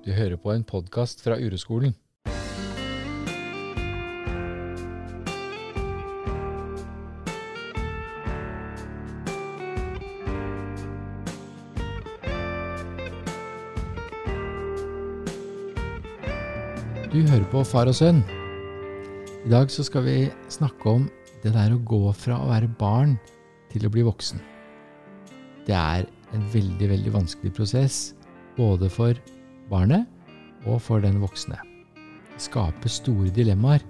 Du hører på en podkast fra Ureskolen. Du hører på Far og sønn. I dag så skal vi snakke om det der å gå fra å være barn til å bli voksen. Det er en veldig, veldig vanskelig prosess, både for barnet og for den voksne. Det skaper store dilemmaer.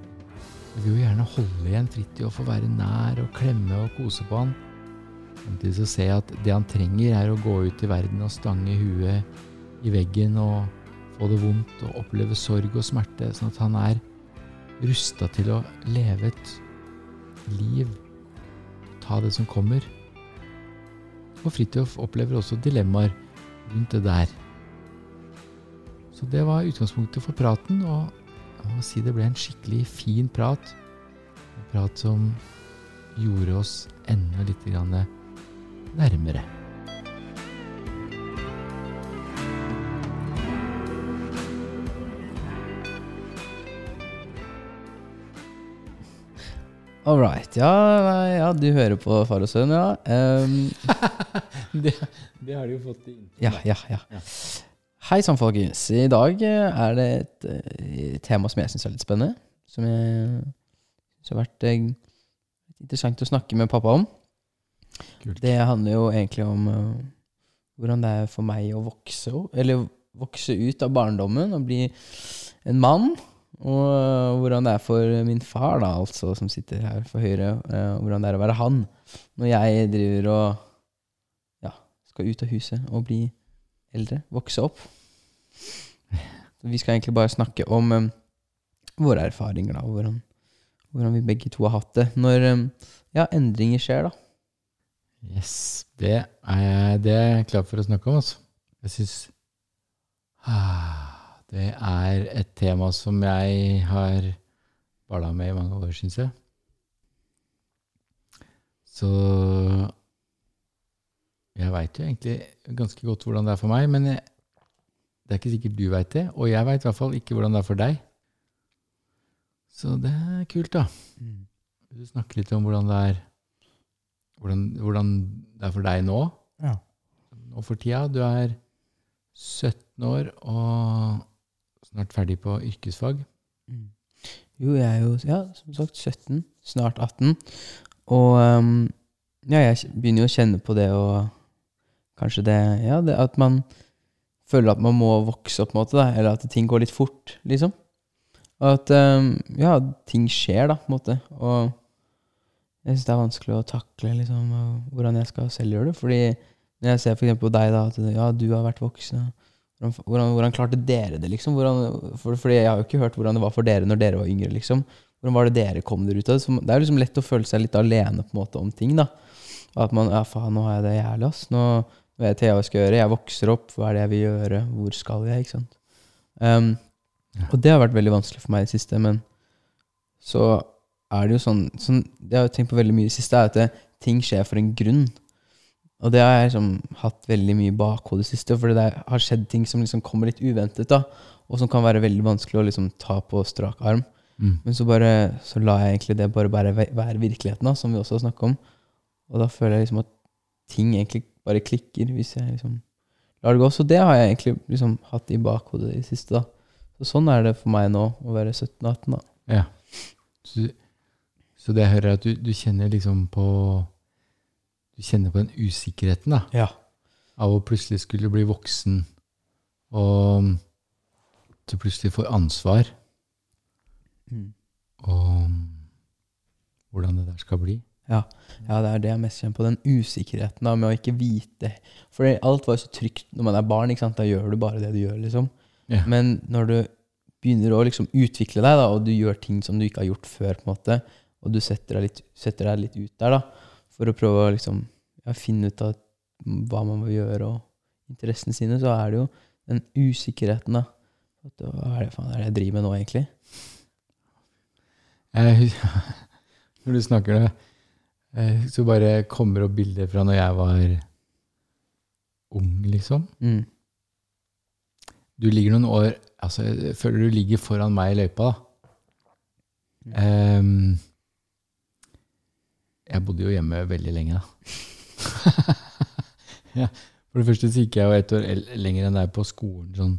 Vi vil jo gjerne holde igjen Fridtjof og være nær og klemme og kose på han. Samtidig så ser jeg at det han trenger, er å gå ut i verden og stange huet i veggen og få det vondt og oppleve sorg og smerte, sånn at han er rusta til å leve et liv, ta det som kommer. Og Fridtjof opplever også dilemmaer rundt det der. Så det var utgangspunktet for praten, og jeg må si det ble en skikkelig fin prat. En prat som gjorde oss enda litt grann nærmere. All right. Ja, nei, ja, du hører på Far og sønn, ja. Um. det, det har de jo fått i intro. ja, ja, ja. Ja. Hei sann, folkens. I dag eh, er det et eh, tema som jeg syns er litt spennende. Som jeg syns har vært eh, interessant å snakke med pappa om. Kult. Det handler jo egentlig om hvordan det er for meg å vokse eller vokse ut av barndommen og bli en mann. Og hvordan det er for min far, da, altså, som sitter her for høyre. eh, hvordan det er å være han når jeg driver og ja, skal ut av huset og bli eldre. Vokse opp. Vi skal egentlig bare snakke om um, våre erfaringer, da, hvordan, hvordan vi begge to har hatt det når um, ja, endringer skjer, da. Yes, det er det er jeg klar for å snakke om, altså. Jeg syns ah, Det er et tema som jeg har balla med i mange år, syns jeg. Så jeg veit jo egentlig ganske godt hvordan det er for meg, men jeg, det er ikke sikkert du veit det. Og jeg veit i hvert fall ikke hvordan det er for deg. Så det er kult, da. Vil du snakke litt om hvordan det er hvordan, hvordan det er for deg nå? Ja. Nå for tida. Du er 17 år og snart ferdig på yrkesfag. Mm. Jo, jeg er jo, ja, som sagt, 17, snart 18. Og um, ja, jeg begynner jo å kjenne på det og kanskje det Ja, det at man føler at man må vokse opp, på en måte, da, eller at ting går litt fort, liksom. Og at um, ja, ting skjer, da, på en måte. Og jeg syns det er vanskelig å takle liksom, hvordan jeg skal selv gjøre det. Fordi når jeg ser eksempel på deg, da, at ja, du har vært voksen. Hvordan, hvordan, hvordan klarte dere det, liksom? Hvordan, for, fordi jeg har jo ikke hørt hvordan det var for dere når dere var yngre, liksom. Hvordan var det dere kom dere ut av det? Det er jo liksom lett å føle seg litt alene på en måte om ting, da. At man Ja, faen, nå har jeg det jævlig, ass. Nå vet jeg hva jeg skal gjøre. Jeg vokser opp. Hva er det jeg vil gjøre? Hvor skal jeg? Ikke sant. Um. Og det har vært veldig vanskelig for meg i det siste, men så er det jo sånn, sånn Det jeg har tenkt på veldig mye i det siste, er at det, ting skjer for en grunn. Og det har jeg liksom hatt veldig mye i bakhodet siste, for det har skjedd ting som liksom kommer litt uventet, da, og som kan være veldig vanskelig å liksom ta på strak arm. Mm. Men så bare så la jeg egentlig det bare, bare være virkeligheten, da, som vi også har snakket om. Og da føler jeg liksom at ting egentlig bare klikker hvis jeg liksom lar det gå. Så det har jeg egentlig liksom hatt i bakhodet i det siste, da. Så sånn er det for meg nå, å være 17-18, da. Ja. Så, så det jeg hører, er at du, du kjenner liksom på Du kjenner på den usikkerheten da, Ja. av å plutselig skulle bli voksen, og du plutselig får ansvar, Mm. og hvordan det der skal bli. Ja. ja, det er det jeg mest kjenner på. Den usikkerheten da, med å ikke vite. For alt var jo så trygt når man er barn. Da gjør du bare det du gjør. liksom. Ja. Men når du begynner å liksom utvikle deg, da, og du gjør ting som du ikke har gjort før, på en måte, og du setter deg litt, setter deg litt ut der da, for å prøve å liksom, ja, finne ut av hva man må gjøre, og interessene sine, så er det jo den usikkerheten. da. Hva er det faen er det jeg driver med nå, egentlig? Jeg, når du snakker det, så bare kommer opp bilder fra når jeg var ung, liksom. Mm. Du ligger noen år altså Jeg føler du ligger foran meg i løypa, da. Ehm, jeg bodde jo hjemme veldig lenge, da. ja, for det første så gikk jeg jo et år lenger enn deg på skolen sånn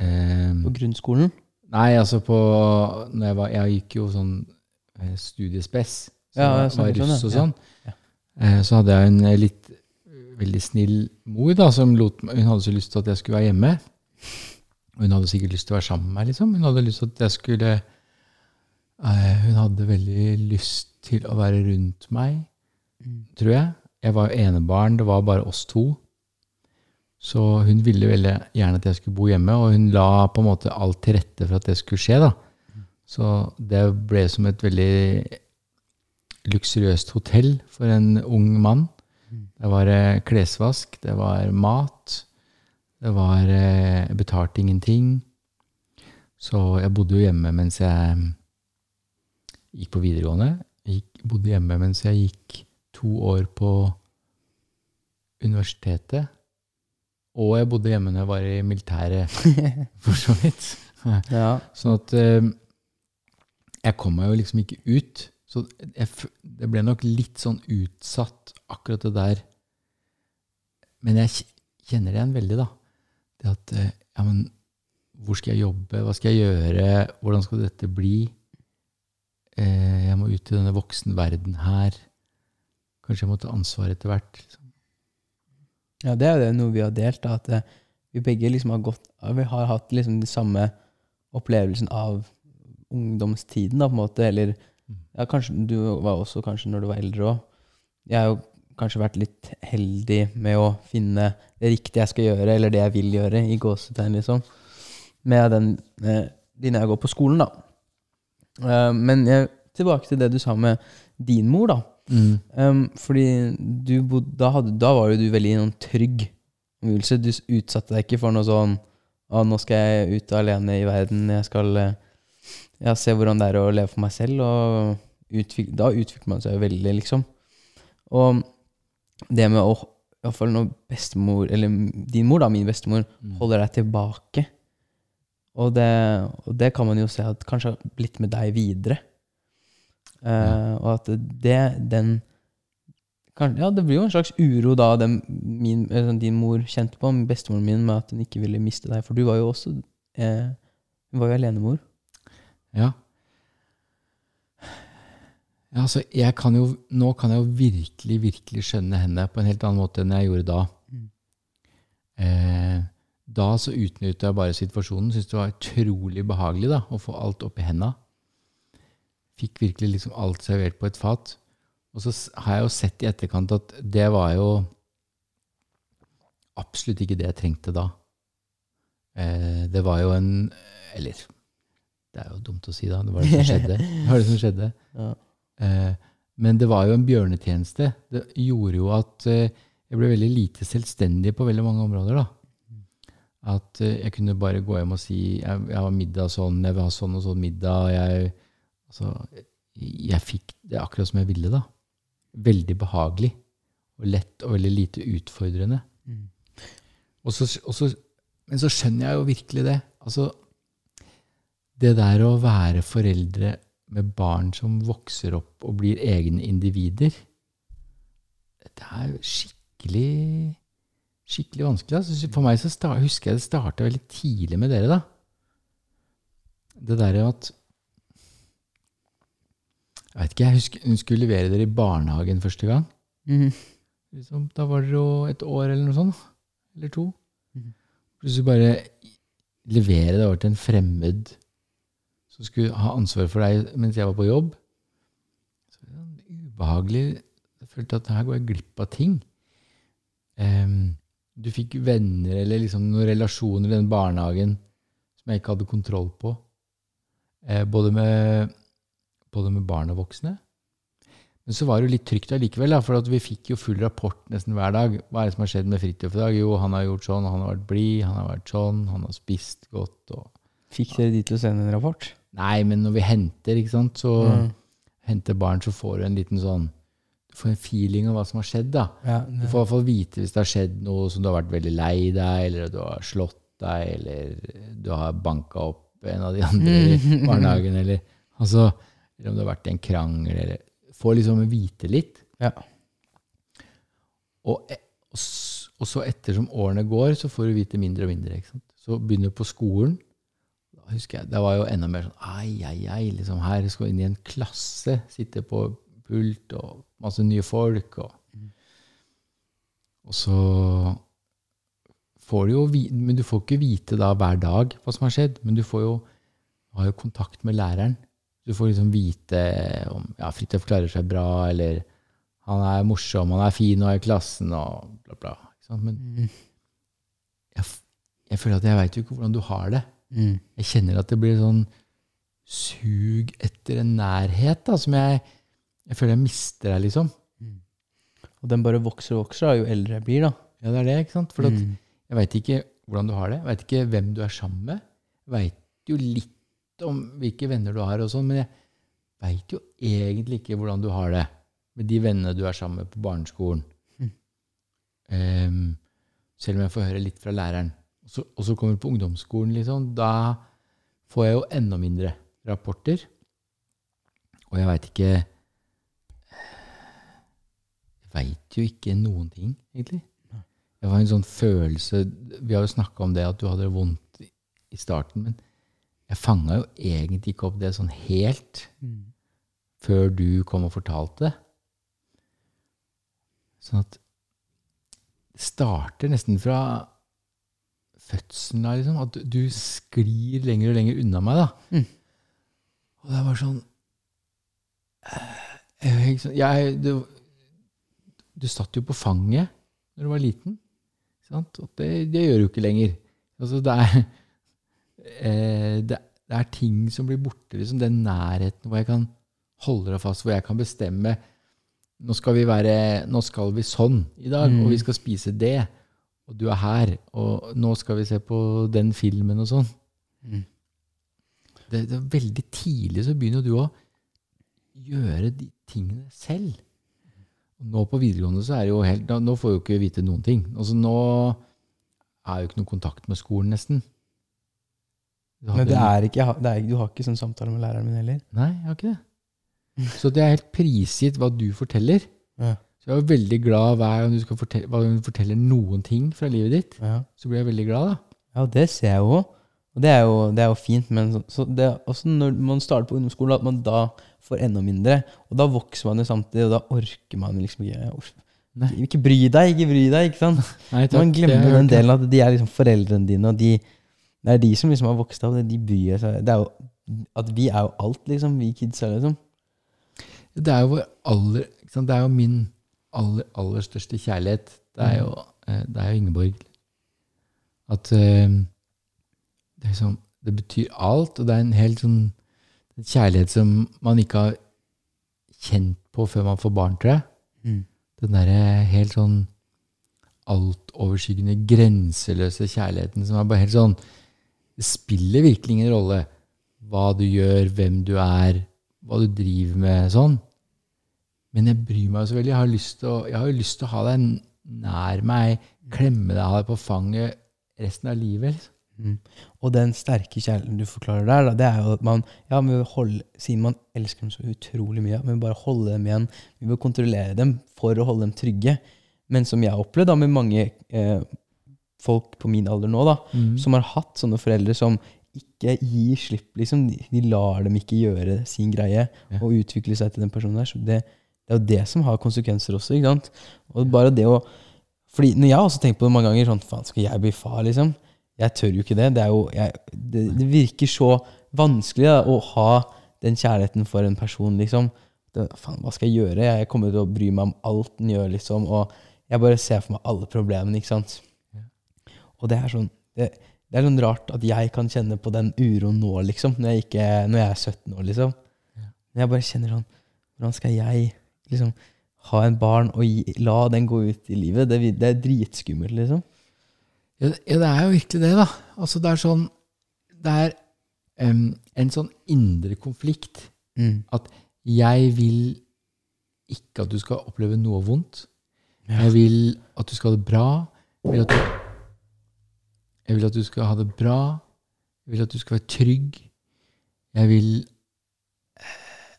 Um, På grunnskolen? Nei, altså på når jeg, var, jeg gikk jo sånn eh, studiespes. Så Ja, var sånn, russ og sånn. Ja. Ja. Så hadde jeg en eh, litt eh, veldig snill mor da, som lot Hun hadde så lyst til at jeg skulle være hjemme. Hun hadde sikkert lyst til å være sammen med meg, liksom. Hun hadde lyst til at jeg skulle eh, Hun hadde veldig lyst til å være rundt meg, tror jeg. Jeg var jo enebarn, det var bare oss to. Så hun ville veldig gjerne at jeg skulle bo hjemme, og hun la på en måte alt til rette for at det skulle skje. da. Så det ble som et veldig luksuriøst hotell for en ung mann. Det var klesvask, det var mat, det var eh, Jeg betalte ingenting. Så jeg bodde jo hjemme mens jeg mm, gikk på videregående. Jeg gikk, bodde hjemme mens jeg gikk to år på universitetet. Og jeg bodde hjemme når jeg var i militæret, for så vidt. Ja. Sånn at eh, jeg kom meg jo liksom ikke ut. Så jeg, det ble nok litt sånn utsatt, akkurat det der. Men jeg kjenner det igjen veldig, da. Det at eh, Ja, men hvor skal jeg jobbe? Hva skal jeg gjøre? Hvordan skal dette bli? Eh, jeg må ut i denne voksenverden her. Kanskje jeg må ta ansvar etter hvert. Liksom. Ja, det er jo noe vi har delt, da, at eh, vi begge liksom har gått Vi har hatt liksom den samme opplevelsen av ungdomstiden, da, på en måte. Eller ja, kanskje du var også kanskje når du var eldre òg. Jeg har jo kanskje vært litt heldig med å finne det riktige jeg skal gjøre, eller det jeg vil gjøre, i gåsetegn, liksom. Med den eh, dine jeg går på skolen, da. Uh, men jeg, tilbake til det du sa med din mor, da. Um, fordi du bod, da, hadde, da var jo du veldig i noen trygg omgivelse. Du utsatte deg ikke for noe sånn Å, nå skal jeg ut alene i verden. Jeg skal eh, ja, se hvordan det er å leve for meg selv. Og utvik, da utvikler man seg jo veldig, liksom. Og det med å Iallfall når bestemor, eller din mor, da, min bestemor, holder deg tilbake. Og det, og det kan man jo se at kanskje har blitt med deg videre. Eh, og at det, den Ja, det blir jo en slags uro da den, min, eller sånn din mor kjente på, bestemoren min, med at hun ikke ville miste deg. For du var jo også eh, Hun var jo alenemor. Ja. ja altså, kan jo, nå kan jeg jo virkelig, virkelig skjønne henne på en helt annen måte enn jeg gjorde da. Eh, da så utnyttet jeg bare situasjonen. Syntes det var utrolig behagelig da, å få alt oppi henda. Fikk virkelig liksom alt servert på et fat. Og så har jeg jo sett i etterkant at det var jo absolutt ikke det jeg trengte da. Eh, det var jo en Eller det er jo dumt å si, da. Det var det som skjedde. Det var det som skjedde. Ja. Eh, men det var jo en bjørnetjeneste. Det gjorde jo at eh, jeg ble veldig lite selvstendig på veldig mange områder. da. At eh, jeg kunne bare gå hjem og si jeg, jeg har middag sånn, jeg vil ha sånn og sånn middag. Jeg, altså, jeg fikk det akkurat som jeg ville, da. Veldig behagelig. Og lett og veldig lite utfordrende. Mm. Og så, og så, men så skjønner jeg jo virkelig det. Altså, det der å være foreldre med barn som vokser opp og blir egne individer, det er skikkelig skikkelig vanskelig. Altså. For meg så start, husker jeg det starta veldig tidlig med dere. da. Det der at Jeg vet ikke, jeg husker hun skulle levere dere i barnehagen første gang. Mm. Liksom, da var dere jo et år eller noe sånt. Eller to. Mm. Plutselig bare levere det over til en fremmed som skulle ha ansvaret for deg mens jeg var på jobb. Så det var ubehagelig. Jeg følte at her går jeg glipp av ting. Um, du fikk venner eller liksom noen relasjoner i den barnehagen som jeg ikke hadde kontroll på. Eh, både, med, både med barn og voksne. Men så var det jo litt trygt allikevel, for vi fikk jo full rapport nesten hver dag. Hva er det som har skjedd med Fridtjof i dag? Jo, han har gjort sånn, han har vært blid, han har vært sånn, han har spist godt. og... Fikk dere de til å sende en rapport? Nei, men når vi henter, ikke sant, så Mm. henter barn, så får du en liten sånn Du får en feeling av hva som har skjedd, da. Ja, Du får i hvert fall vite hvis det har skjedd noe som du har vært veldig lei deg, eller du har slått deg, eller du har banka opp en av de andre i barnehagen, eller, altså, eller om det har vært en krangel, eller Få liksom vite litt. Ja. Og, e- og, og så ettersom årene går, så får du vite mindre og mindre. Ikke sant? Så begynner du på skolen. Husker jeg, Det var jo enda mer sånn ai, ai, ai. Liksom, her skal vi inn i en klasse, sitte på pult og masse nye folk. Og, og så får du jo Men du får ikke vite da hver dag hva som har skjedd, men du får jo, har jo kontakt med læreren. Du får liksom vite om ja, Fridtjof klarer seg bra, eller han er morsom, han er fin og er i klassen, og bla, bla. Men Mm. jeg, jeg føler at jeg veit jo ikke hvordan du har det. Mm. Jeg kjenner at det blir sånn sug etter en nærhet da, som jeg, jeg føler jeg mister her, liksom. Og den bare vokser og vokser da, jo eldre jeg blir, da. Ja, det er det, ikke sant? For Mm. jeg veit ikke hvordan du har det. Veit ikke hvem du er sammen med. Veit jo litt om hvilke venner du har, og sånn, men jeg veit jo egentlig ikke hvordan du har det med de vennene du er sammen med på barneskolen. Mm. Um, selv om jeg får høre litt fra læreren. Og så, kommer du på ungdomsskolen, liksom. Da får jeg jo enda mindre rapporter. Og jeg veit ikke Jeg veit jo ikke noen ting, egentlig. Det var en sånn følelse Vi har jo snakka om det at du hadde det vondt i starten, men jeg fanga jo egentlig ikke opp det sånn helt Mm. før du kom og fortalte det. Sånn at det starter nesten fra fødselen av, liksom. At du, sklir lenger og lenger unna meg, da. Mm. Og det var sånn eh, jeg, sånn- jeg, du, du satt jo på fanget når du var liten. Sant? Og det, det gjør du ikke lenger. Altså, det er eh, det, det er ting som blir borte. Liksom, den nærheten hvor jeg kan holde deg fast, hvor jeg kan bestemme nå skal vi være, nå skal vi sånn i dag, Mm. og vi skal spise det. Og du er her, og nå skal vi se på den filmen og sånn. Mm. Det, det er veldig tidlig så begynner du å gjøre de tingene selv. Og nå på videregående så er det jo helt da- Nå får du ikke vite noen ting. Altså nå er jo ikke noe kontakt med skolen, nesten. Men det er ikke, det er, du har ikke sånn samtale med læreren min heller? Nei, jeg har ikke det. Så det er helt prisgitt hva du forteller. Ja. Så jeg er veldig glad hver gang du, skal fortelle, hver gang du forteller noen ting fra livet ditt. Ja. Så blir jeg veldig glad, da. Ja, det ser jeg jo. Og det er jo, det er jo fint, men så, så det er også når man starter på ungdomsskolen, at man da får enda mindre. Og da vokser man jo samtidig, og da orker man liksom ikke Nei. Ikke bry deg, ikke bry deg. ikke sant? Nei, takk, Man glemmer den hørt, delen at de er liksom foreldrene dine, og de, det er de som liksom har vokst opp. De bryr seg. Det er jo, at vi er jo alt, liksom. Vi kidsa, liksom. Det er jo vår aller? Det er jo min aller, aller største kjærlighet. Det er jo, eh, det er jo Ingeborg. At eh, det, sånn, det betyr alt, og det er en helt sånn en kjærlighet som man ikke har kjent på før man får barn, tror jeg. Mm. Den derre helt sånn altoverskyggende, grenseløse kjærligheten som er bare helt sånn Det spiller virkelig ingen rolle hva du gjør, hvem du er, hva du driver med, sånn. Men jeg bryr meg så veldig. Jeg har, lyst til å, jeg har jo lyst til å ha deg nær meg, klemme deg, ha deg på fanget resten av livet. Liksom. Mm. Og den sterke kjærligheten du forklarer der, da, det er jo at man ja, vi vil holde, Siden man elsker dem så utrolig mye, vi vil bare holde dem igjen. Vi vil kontrollere dem for å holde dem trygge. Men som jeg har opplevd da, med mange eh, folk på min alder nå, da, Mm. som har hatt sånne foreldre som ikke gir slipp. liksom, De, de lar dem ikke gjøre sin greie Ja. og utvikle seg til den personen der. Så det, det er jo det som har konsekvenser også. ikke sant? Og bare det å fordi når Jeg har også tenkt på det mange ganger. sånn, faen, Skal jeg bli far? liksom? Jeg tør jo ikke det. Det, er jo, jeg, det, det virker så vanskelig da, å ha den kjærligheten for en person. liksom. Det, faen, hva skal jeg gjøre? Jeg kommer til å bry meg om alt den gjør. liksom, Og jeg bare ser for meg alle problemene. ikke sant? Og det er sånn det, det er sånn rart at jeg kan kjenne på den uroen nå, liksom. Når jeg, ikke, når jeg er 17 år, liksom. Jeg bare kjenner sånn Hvordan skal jeg liksom ha en barn og gi, la den gå ut i livet? Det, det er dritskummelt, liksom. Ja, det- er jo virkelig det, da. Altså, det er sånn Det er um, en sånn indre konflikt. Mm. At jeg vil ikke at du skal oppleve noe vondt. Ja. Jeg vil at du skal ha det bra. Jeg vil du, Jeg vil at du skal ha det bra. Jeg vil at du skal være trygg. Jeg vil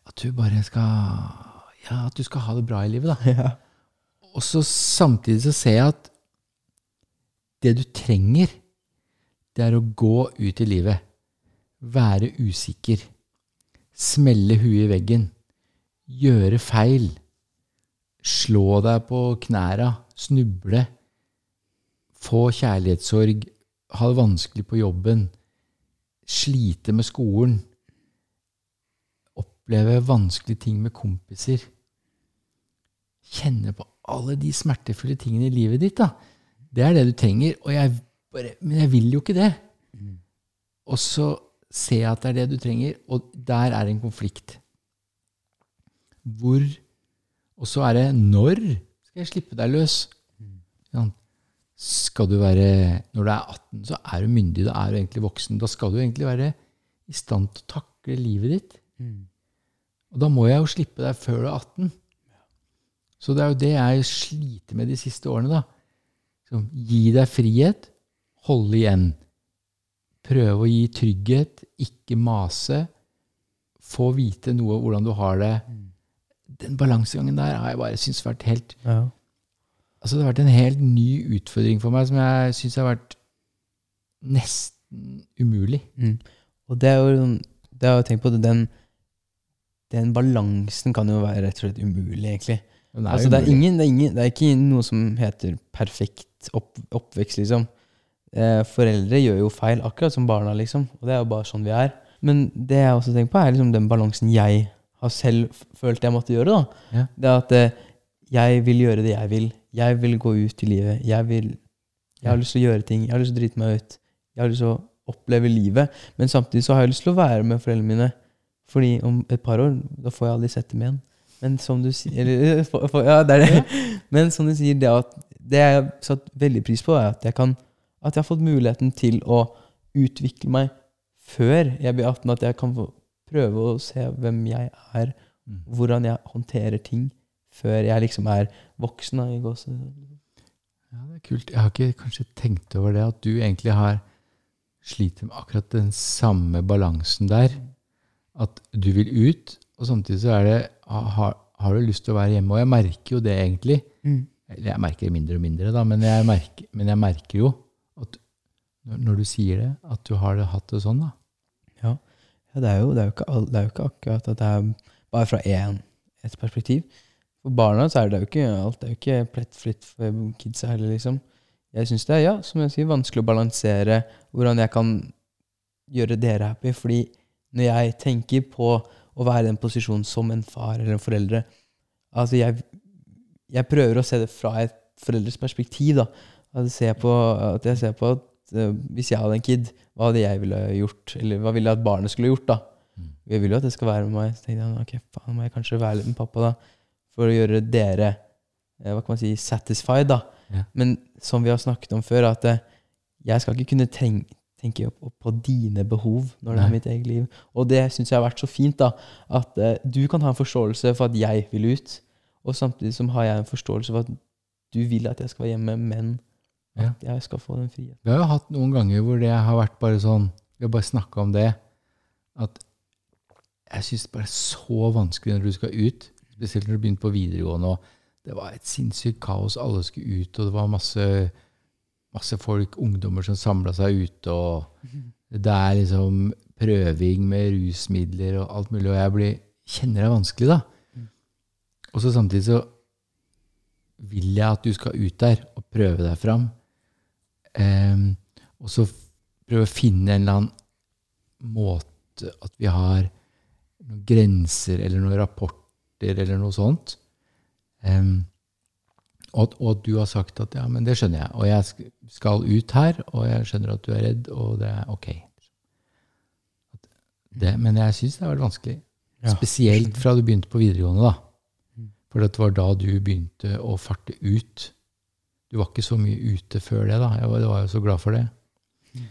at du bare skal Ja, at du skal ha det bra i livet, da. Ja. Og så samtidig så ser jeg at det du trenger, det er å gå ut i livet. Være usikker. Smelle huet i veggen. Gjøre feil. Slå deg på knæra. Snuble. Få kjærlighetssorg. Ha det vanskelig på jobben. Slite med skolen. Oppleve vanskelige ting med kompiser. Kjenne på alle de smertefulle tingene i livet ditt. da. Det er det du trenger. Og jeg bare, men jeg vil jo ikke det. Og så ser jeg at det er det du trenger, og der er en konflikt. Hvor Og så er det når skal jeg slippe deg løs? Ja. Skal du være Når du er 18, så er du myndig, da er du egentlig voksen. Da skal du egentlig være i stand til å takle livet ditt. Og da må jeg jo slippe deg før du er 18. Så det er jo det jeg sliter med de siste årene. da. Så, gi deg frihet, holde igjen. Prøve å gi trygghet, ikke mase. Få vite noe hvordan du har det. Den balansegangen der har jeg bare syntes vært helt Ja. Altså Det har vært en helt ny utfordring for meg som jeg syns har vært nesten umulig. Mm. Og det er jo det har jeg tenkt på, den, den balansen kan jo være rett og slett umulig, egentlig. Den altså, det, er ingen, det, er ingen, det er ikke noe som heter perfekt opp, oppvekst, liksom. Eh, foreldre gjør jo feil, akkurat som barna, liksom. Og det er jo bare sånn vi er. Men det jeg også tenker på, er liksom den balansen jeg har selv følt jeg måtte gjøre. da. Ja. Det er at eh, jeg vil gjøre det jeg vil. Jeg vil gå ut i livet. Jeg vil Jeg har lyst til å gjøre ting. Jeg har lyst til å drite meg ut. Jeg har lyst til å oppleve livet. Men samtidig så har jeg lyst til å være med foreldrene mine. Fordi om et par år, da får jeg aldri sett dem igjen. Men som du sier eller, for, for, Ja, det er det. Men som du sier, det, at, det jeg har satt veldig pris på, er at jeg, kan, at jeg har fått muligheten til å utvikle meg før jeg blir 18. At jeg kan få prøve å se hvem jeg er, Mm. hvordan jeg håndterer ting, før jeg liksom er voksen. Da, i gåse. Ja, det er kult. Jeg har ikke kanskje tenkt over det, at du egentlig har sliter med akkurat den samme balansen der. At du vil ut, og samtidig så er det har, har du lyst til å være hjemme? Og jeg merker jo det egentlig. Mm. Jeg merker det mindre og mindre, da, men jeg merker, men jeg merker jo at når, du sier det, at du har det, hatt det sånn, da. Ja, det, er jo, det, er jo ikke, det er jo ikke akkurat at det er bare fra én, et perspektiv. For barna så er det jo ikke alt. Det er jo ikke plettfritt for kidsa heller, liksom. Jeg syns det er ja, som jeg sier, vanskelig å balansere hvordan jeg kan gjøre dere happy. Fordi når jeg tenker på å være i den posisjonen som en far eller en foreldre Altså, jeg, jeg prøver å se det fra et foreldres perspektiv, da. At jeg ser på at, jeg ser på at uh, hvis jeg hadde en kid, hva hadde jeg ville gjort? Eller hva ville jeg at barnet skulle gjort, da? Mm. Jeg vil jo at det skal være med meg. Så tenkte jeg ok, faen, må jeg kanskje være litt med pappa, da. For å gjøre dere eh, hva kan man si, satisfied, da. Ja. Men som vi har snakket om før, at eh, jeg skal ikke kunne treng, tenke på, på dine behov når det Nei. er mitt eget liv. Og det syns jeg har vært så fint, da. At eh, du kan ha en forståelse for at jeg vil ut, og samtidig som har jeg en forståelse for at du vil at jeg skal være hjemme, men at jeg skal få den friheten. Vi har jo hatt noen ganger hvor det har vært bare sånn Vi har bare snakka om det. At jeg syns det bare er så vanskelig når du skal ut. Spesielt når du begynte på videregående. og Det var et sinnssykt kaos. Alle skulle ut, og det var masse, masse folk, ungdommer, som samla seg ute. og Det er liksom prøving med rusmidler og alt mulig. Og jeg blir, kjenner det er vanskelig, da. Og så samtidig så vil jeg at du skal ut der og prøve deg fram. Um, og så prøve å finne en eller annen måte at vi har noen grenser eller noen rapporter eller noe sånt. Um, og, og du har sagt at ja, men det skjønner jeg, og jeg skal ut her, og jeg skjønner at du er redd, og det er ok. Det, men jeg syns det har vært vanskelig. Ja. Spesielt fra du begynte på videregående, da. Mm. For det var da du begynte å farte ut. Du var ikke så mye ute før det, da. Jeg var, jeg var jo så glad for det. Mm.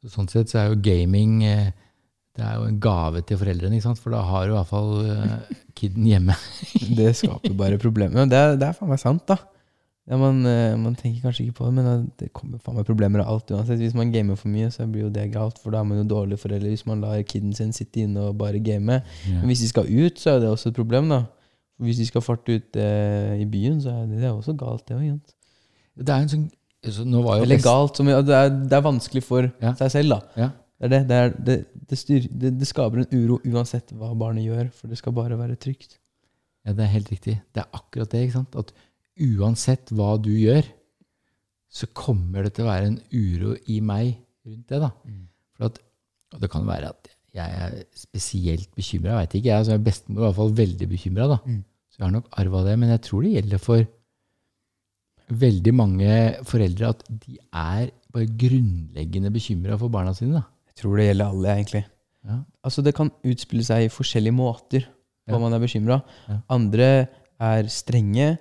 Så sånn sett så er jo gaming eh, det er jo en gave til foreldrene, for da har du i hvert fall eh, kiden hjemme. Det skaper bare problemer. Men det, det er faen meg sant, da. Ja, man, eh, man tenker kanskje ikke på det, men det kommer faen meg problemer av alt uansett. Hvis man gamer for mye, så blir jo det galt, for da er man jo dårlig forelder hvis man lar kiden sin sitte inne og bare game. Ja. Men hvis de skal ut, så er det også et problem, da. Hvis de skal farte ut eh, i byen, så er det, det er også galt, det òg. Det er en sånn så jo Eller galt, som, det, er, det er vanskelig for Ja. seg selv, da. Ja. Det er det. Det, styr, det, det skaper en uro uansett hva barnet gjør, for det skal bare være trygt. Ja, det er helt riktig. Det er akkurat det. ikke sant? At uansett hva du gjør, så kommer det til å være en uro i meg rundt det. da. For at, og det kan være at jeg er spesielt bekymra. Jeg vet ikke, jeg, altså bestemor er i hvert fall veldig bekymra. Mm. Så jeg har nok arva det. Men jeg tror det gjelder for veldig mange foreldre at de er bare grunnleggende bekymra for barna sine. da. Jeg tror det gjelder alle, egentlig. Ja. Altså, det kan utspille seg i forskjellige måter hva Ja. man er bekymra. Ja. Andre er strenge.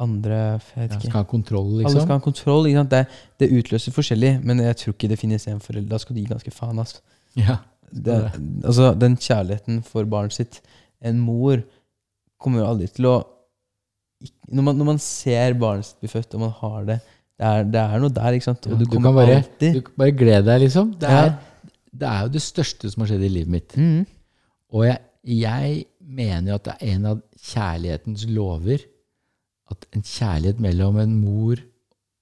Andre jeg vet Ja, skal ha kontroll, Alle liksom. skal ha kontroll. Ikke sant? Det, det utløser forskjellig, men jeg tror ikke det finnes en forelder. Da skal du gi ganske faen. Altså. Ja. Det, altså, den kjærligheten for barnet sitt En mor kommer jo aldri til å når man, når man ser barnet sitt bli født, og man har det Det er, det er noe der, ikke sant? Ja, Og du du kan bare- alltid Du bare glede deg, liksom. Det Ja. er, det er jo det største som har skjedd i livet mitt. Mm. Og jeg, jeg mener jo at det er en av kjærlighetens lover at en kjærlighet mellom en mor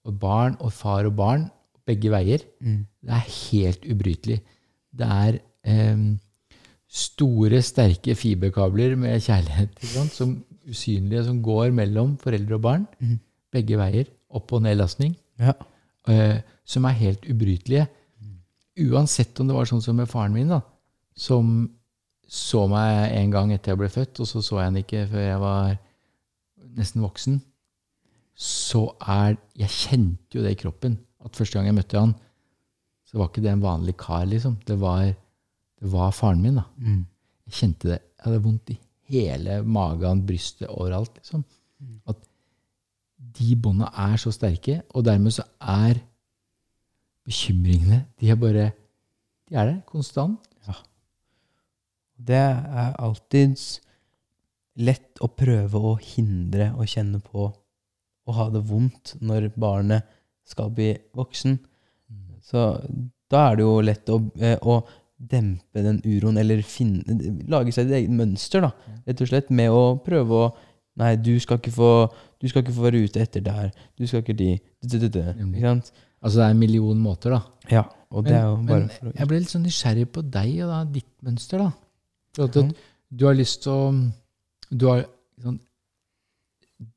og barn, og far og barn, begge veier, Mm. det er helt ubrytelig. Det er em, store, sterke fiberkabler med kjærlighet sant? som usynlige, som går mellom foreldre og barn, Mm. begge veier, opp- og nedlastning, Ja. eh, som er helt ubrytelige. Uansett om det var sånn som med faren min, da, som så meg en gang etter jeg ble født, og så så jeg han ikke før jeg var nesten voksen, så er Jeg kjente jo det i kroppen. At første gang jeg møtte han, så var ikke det en vanlig kar, liksom. Det var, det var faren min, da. Mm. Jeg kjente det. Jeg hadde vondt i hele magen, brystet, overalt. liksom. At de båndene er så sterke, og dermed så er bekymringene De er bare De er der konstant. Det er alltid lett å prøve å hindre å kjenne på å ha det vondt når barnet skal bli voksen. Så da er det jo lett å, eh, å dempe den uroen, eller finne, lage seg et eget mønster, da. Rett og slett med å prøve å Nei, du skal ikke få, du skal ikke få være ute etter der. Du skal ikke de. Ikke sant? Altså det er en million måter, da. Ja, og det er jo bare men jeg ble litt sånn nysgjerrig på deg og da, ditt mønster, da. For at. Du har lyst til å du har, sånn,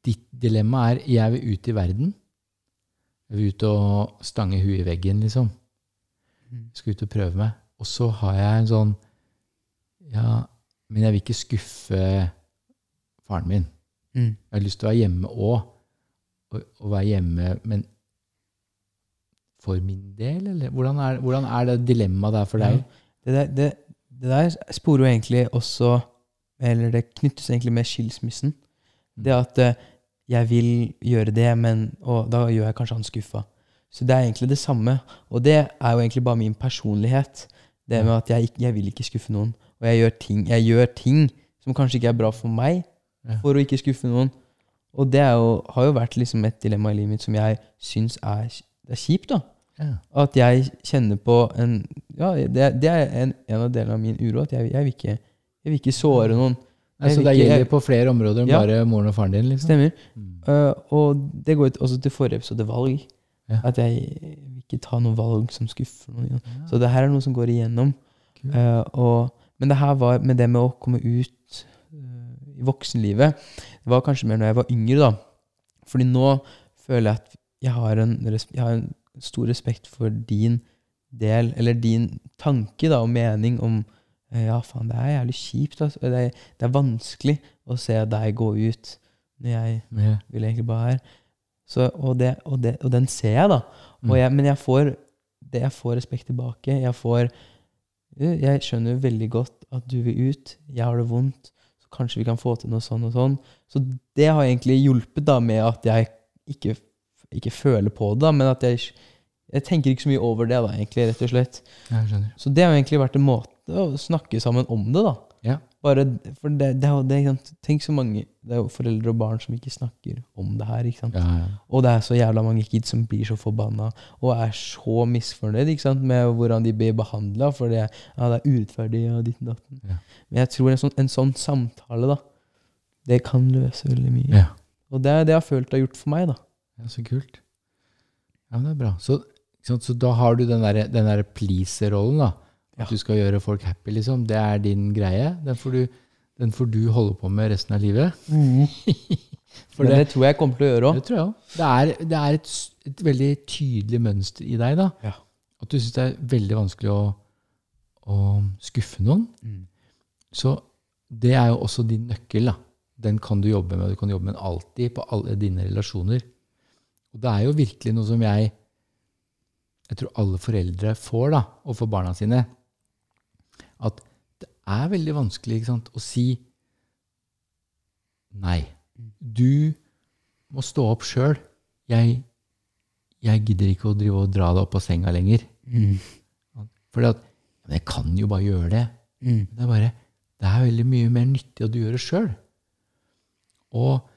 Ditt dilemma er 'jeg vil ut i verden'. Jeg vil ut og stange huet i veggen, liksom. Jeg skal ut og prøve meg. Og så har jeg en sånn Ja, men jeg vil ikke skuffe faren min. Mm. Jeg har lyst til å være hjemme òg. Og, og være hjemme, men for min del, eller? Hvordan er, hvordan er det dilemmaet der for deg? Det der, det, det der sporer jo egentlig også Eller det knyttes egentlig med skilsmissen. Det at eh, jeg vil gjøre det, men Og da gjør jeg kanskje han skuffa. Så det er egentlig det samme. Og det er jo egentlig bare min personlighet. Det med at jeg, jeg vil ikke skuffe noen. Og jeg gjør, ting, jeg gjør ting som kanskje ikke er bra for meg, for å ikke skuffe noen. Og det er jo, har jo vært liksom et dilemma i livet mitt som jeg syns er, er kjipt. da. Ja. At jeg kjenner på en Ja, det, det er en, en av delene av min uro. At jeg, jeg, vil, ikke, jeg vil ikke såre noen. Jeg det ikke- gjelder på flere områder enn Ja. bare moren og faren din? liksom? Stemmer. Mm. Uh, og det går ut også til forrige episode valg. Ja. At jeg vil ikke ta noe valg som skuffer noen. Ja. Så det her er noe som går igjennom. Uh, og, men det her var med det med å komme ut uh, i voksenlivet Det var kanskje mer når jeg var yngre, da. Fordi nå føler jeg at jeg har en, jeg har en stor respekt for din del, eller din tanke da, og mening om Ja, faen, det er jævlig kjipt. Altså. Det, er, det er vanskelig å se deg gå ut når jeg Ja. vil egentlig bare her. Så, og, det, og, det, og den ser jeg, da. Mm. Jeg, men jeg får, det, jeg får respekt tilbake. Jeg får «Du, Jeg skjønner veldig godt at du vil ut. Jeg har det vondt. Så kanskje vi kan få til noe sånn og sånn. Så det har egentlig hjulpet da med at jeg ikke, ikke føler på det, da, men at jeg, jeg tenker ikke så mye over det, da, egentlig, rett og slett. Så det har egentlig vært en måte å snakke sammen om det, da. Ja. Bare, for det, det, det, det? Tenk så mange Det er jo foreldre og barn som ikke snakker om det her. ikke sant? Ja, ja. Og det er så jævla mange kids som blir så forbanna og er så misfornøyd ikke sant? med hvordan de blir behandla, for det, er urettferdig og ditt. Ja. Men jeg tror en sånn, en sånn samtale, da, det kan løse veldig mye. ja. Og det er det jeg har følt det har gjort for meg, da. Ja, så kult. Ja, men det er bra. Så, så da har du den der, den der pleaser-rollen, da. At du skal gjøre folk happy, liksom. Det er din greie. Den får du, den får du holde på med resten av livet. For det, det tror jeg kommer til å gjøre òg. det. Det er, det er et, et veldig tydelig mønster i deg, da. Ja. At du syns det er veldig vanskelig å, å skuffe noen. Mm. Så det er jo også din nøkkel. da. Den kan du jobbe med, og du kan jobbe med den alltid på alle dine relasjoner. Og det er jo virkelig noe som jeg jeg tror alle foreldre får da, overfor barna sine. At det er veldig vanskelig sant, å si nei. Du må stå opp sjøl. Jeg, jeg gidder ikke å drive og dra deg opp av senga lenger. Mm. For jeg kan jo bare gjøre det. Mm. Det er bare Det er veldig mye mer nyttig at du gjør det sjøl. Og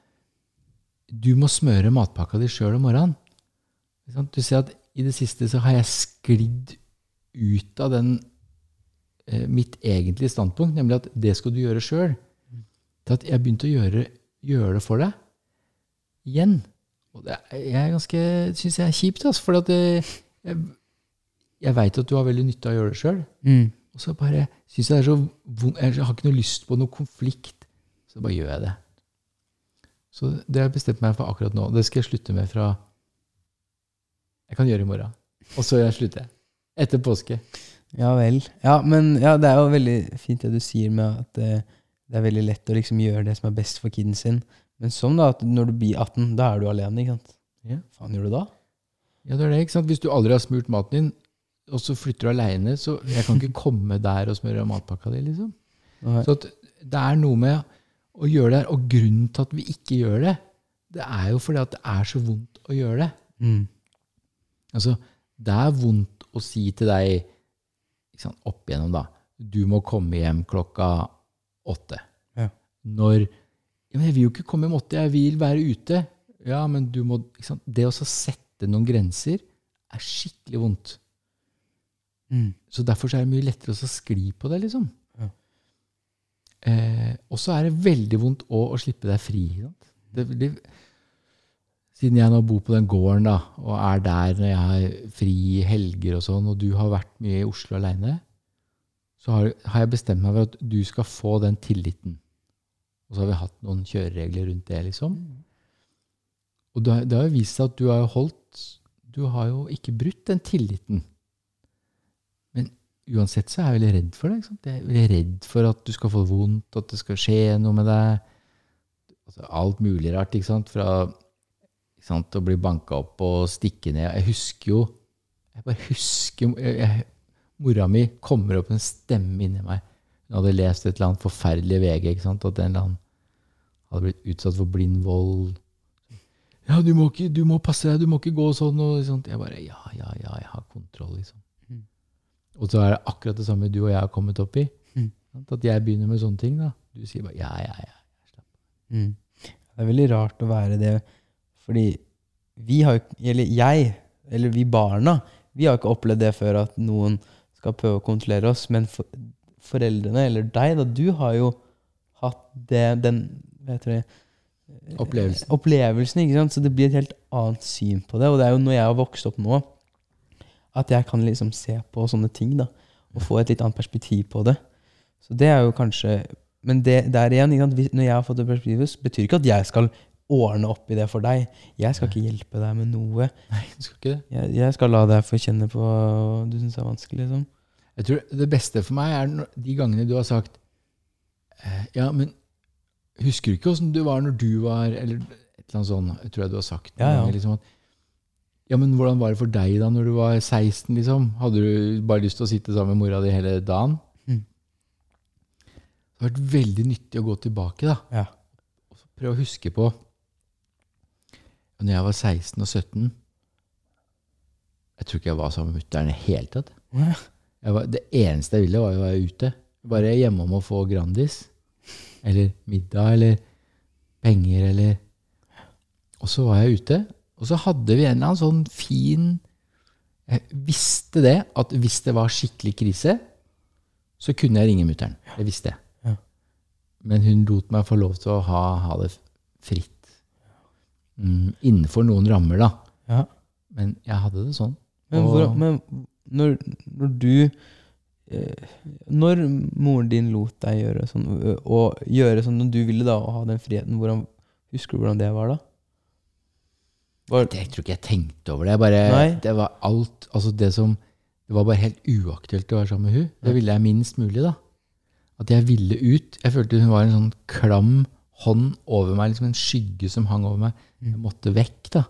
du må smøre matpakka di sjøl om morgenen. Du ser at i det siste så har jeg sklidd ut av den mitt egentlige standpunkt, nemlig at det skal du gjøre sjøl, til at jeg begynte å gjøre, gjøre det for deg igjen. Og det er, ganske, syns jeg er kjipt, altså, for det, jeg, jeg veit at du har veldig nytte av å gjøre det sjøl. Mm. Og så bare syns jeg det er så vondt Jeg har ikke noe lyst på noe konflikt. Så bare gjør jeg det. Så det har jeg bestemt meg for akkurat nå. Det skal jeg slutte med fra Jeg kan gjøre i morgen. Og så slutter jeg. Etter påske. Ja vel. Ja, men ja, det er jo veldig fint det du sier med at det, det er veldig lett å liksom gjøre det som er best for kiden sin. Men sånn da, at når du blir 18, da er du alene, ikke sant? Ja. Faen gjør du da? Ja, det er det, ikke sant? Hvis du aldri har smurt maten din, og så flytter du aleine, så jeg kan ikke komme der og smøre matpakka di, liksom. Okay. Så det er noe med å gjøre det her. Og grunnen til at vi ikke gjør det, det er jo fordi at det er så vondt å gjøre det. Mm. Altså, det er vondt å si til deg sant, opp igjennom, da Du må komme hjem klokka åtte. Ja. Når 'Jeg vil jo ikke komme hjem åtte, jeg vil være ute.' Ja, men du må sant? Det å sette noen grenser er skikkelig vondt. Mm. Så derfor så er det mye lettere å skli på det, liksom. Ja. Eh, og så er det veldig vondt å, å slippe deg fri. Sant? Det, det, siden jeg nå bor på den gården da, og er der når jeg har fri i helger og sånn, og du har vært mye i Oslo aleine, så har, har jeg bestemt meg for at du skal få den tilliten. Og så har vi hatt noen kjøreregler rundt det, liksom. Og det, det har jo vist seg at du har jo holdt Du har jo ikke brutt den tilliten. Men uansett så er jeg veldig redd for det. Ikke sant? Jeg er veldig redd for at du skal få det vondt, at det skal skje noe med deg. Altså, alt mulig rart, ikke sant? Fra å bli banka opp og stikke ned. Jeg husker jo Jeg bare husker jeg, jeg, Mora mi kommer opp en stemme inni meg. Hun hadde lest et eller annet forferdelig VG. ikke sant? At en eller annen hadde blitt utsatt for blind vold. Ja, du må, ikke, du må passe deg, du må ikke gå sånn. og sånt. Jeg bare Ja, ja, ja, jeg har kontroll, liksom. Mm. Og så er det akkurat det samme du og jeg har kommet opp i. Mm. At jeg begynner med sånne ting. da. Du sier bare ja, ja, ja. Mm. Det er veldig rart å være det, fordi vi har Eller jeg, eller vi barna, vi har ikke opplevd det før at noen skal prøve å kontrollere oss, men for, foreldrene, eller deg, da, du har jo hatt det, den Hva heter det? Opplevelsen. Opplevelsen, ikke sant? Så det blir et helt annet syn på det. Og det er jo når jeg har vokst opp nå, at jeg kan liksom se på sånne ting, da. Og få et litt annet perspektiv på det. Så det er jo kanskje Men det der igjen, ikke sant? når jeg har fått det perspektivet, betyr ikke at jeg skal ordne opp i det for deg. Jeg skal ikke hjelpe deg med noe. Nei, du skal ikke det. Jeg, jeg skal la deg få kjenne på hva du syns er vanskelig. Liksom. Jeg tror Det beste for meg er de gangene du har sagt eh, Ja, men husker du ikke åssen du var når du var Eller et eller annet sånt. Tror jeg du har sagt Ja, ja. liksom, at, ja, men hvordan var det for deg da når du var 16? liksom? Hadde du bare lyst til å sitte sammen med mora di hele dagen? Mm. Det har vært veldig nyttig å gå tilbake da, Ja. og prøve å huske på Når jeg var 16 og 17 Jeg tror ikke jeg var sammen med mutter'n i det hele tatt. Jeg var, det eneste jeg ville, var å være ute. Bare hjemme om å få Grandis. Eller middag, eller penger, eller Og så var jeg ute, og så hadde vi en eller annen sånn fin Jeg visste det, at hvis det var skikkelig krise, så kunne jeg ringe mutter'n. Det visste jeg. Men hun lot meg få lov til å ha, ha det fritt. Mm, innenfor noen rammer, da. Ja. Men jeg hadde det sånn. Men, hvor, men når, når du eh, Når moren din lot deg gjøre sånn, og gjøre sånn når du ville da, og ha den friheten, hvordan, husker du hvordan det var da? Var, Det, jeg tror ikke jeg tenkte over det. Jeg bare, det var alt altså det som Det var bare helt uaktuelt å være sammen med hun. Det ville jeg minst mulig, da. At jeg ville ut. Jeg følte hun var en sånn klam hånd over meg, liksom en skygge som hang over meg. Jeg måtte vekk, da.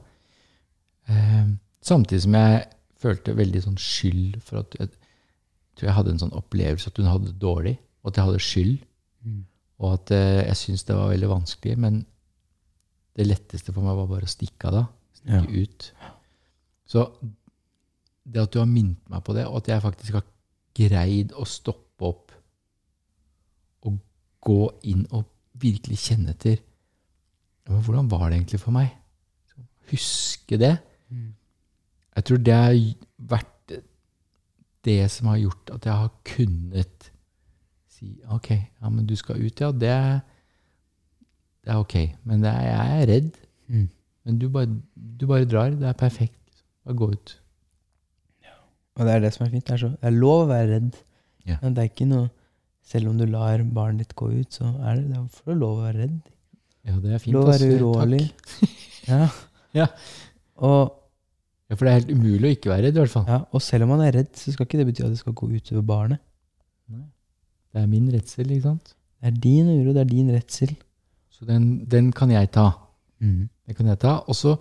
Eh, samtidig som jeg følte veldig sånn skyld for at jeg tror jeg hadde en sånn opplevelse at hun hadde det dårlig, og at jeg hadde skyld. Og at eh, jeg syntes det var veldig vanskelig, men det letteste for meg var bare å stikke av da. Stikke ut. Så det at du har minnet meg på det, og at jeg faktisk har greid å stoppe opp og gå inn og virkelig kjenne etter Hvordan var det egentlig for meg? Huske det. Jeg tror det har vært det som har gjort at jeg har kunnet si ok, ja, men du skal ut, ja. Det er, det er ok. Men det er, jeg er redd. Mm. Men du bare, du bare drar. Det er perfekt. Bare gå ut. og det er det som er fint. Det er, så, det er lov å være redd. Ja. Det er ikke noe Selv om du lar barnet ditt gå ut, så er det, det er for lov å være redd. Ja, det er fint. Lov å være urolig. Ja. Ja. Og, Ja, for det er helt umulig å ikke være redd, i hvert fall. ja, og selv om man er redd, så skal ikke det bety at det skal gå utover barnet. Det er min redsel, ikke sant? Det er din uro, det er din redsel. Så den, den kan jeg ta. Mm. Det kan jeg ta. Og så,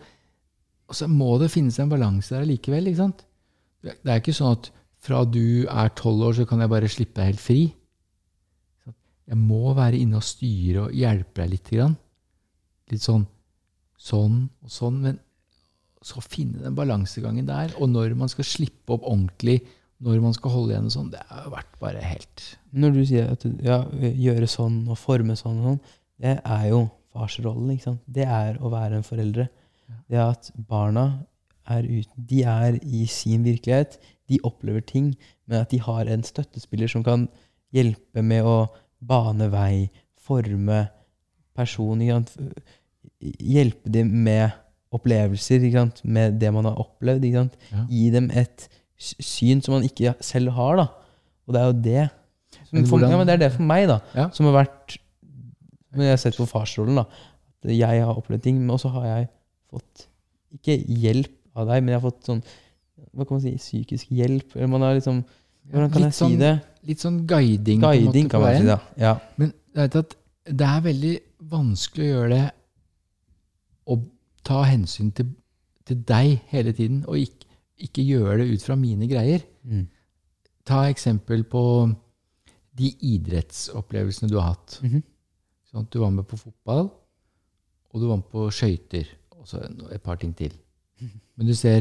må det finnes en balanse der likevel, ikke sant? Det det er ikke sånn at fra du er tolv år, så kan jeg bare slippe deg helt fri. Jeg må være inne og styre og hjelpe deg litt. Grann. Litt sånn sånn og sånn. Men så finne den balansegangen der. Og når man skal slippe opp ordentlig, når man skal holde igjen og sånn, det har vært bare helt Når du sier at du, ja, gjøre sånn og forme sånn og sånn, det er jo farsrollen. ikke sant? Det er å være en foreldre. Det at barna er uten De er i sin virkelighet. De opplever ting, men at de har en støttespiller som kan hjelpe med å bane vei, forme person, ikke sant? hjelpe dem med opplevelser, med det man har opplevd. Ja. Gi dem et syn som man ikke selv har. da. Og det er jo det. Men for, ja, men det er det for meg, da. Ja. Som har vært Når jeg har sett på farsrollen, da. At jeg har opplevd ting, men også har jeg fått Ikke hjelp av deg, men jeg har fått sånn Hva kan man si? Psykisk hjelp? Eller man har liksom Hvordan kan jeg si sånn det? Litt sånn guiding. på måte, Guiding, på kan man veien. si. Ja. Men du vet at det er veldig vanskelig å gjøre det å ta hensyn til, til deg hele tiden, og ikke, ikke gjøre det ut fra mine greier. Mm. Ta eksempel på de idrettsopplevelsene du har hatt. Mhm. Sånn du var med på fotball, og du var med på skøyter, og så et par ting til. Men du ser,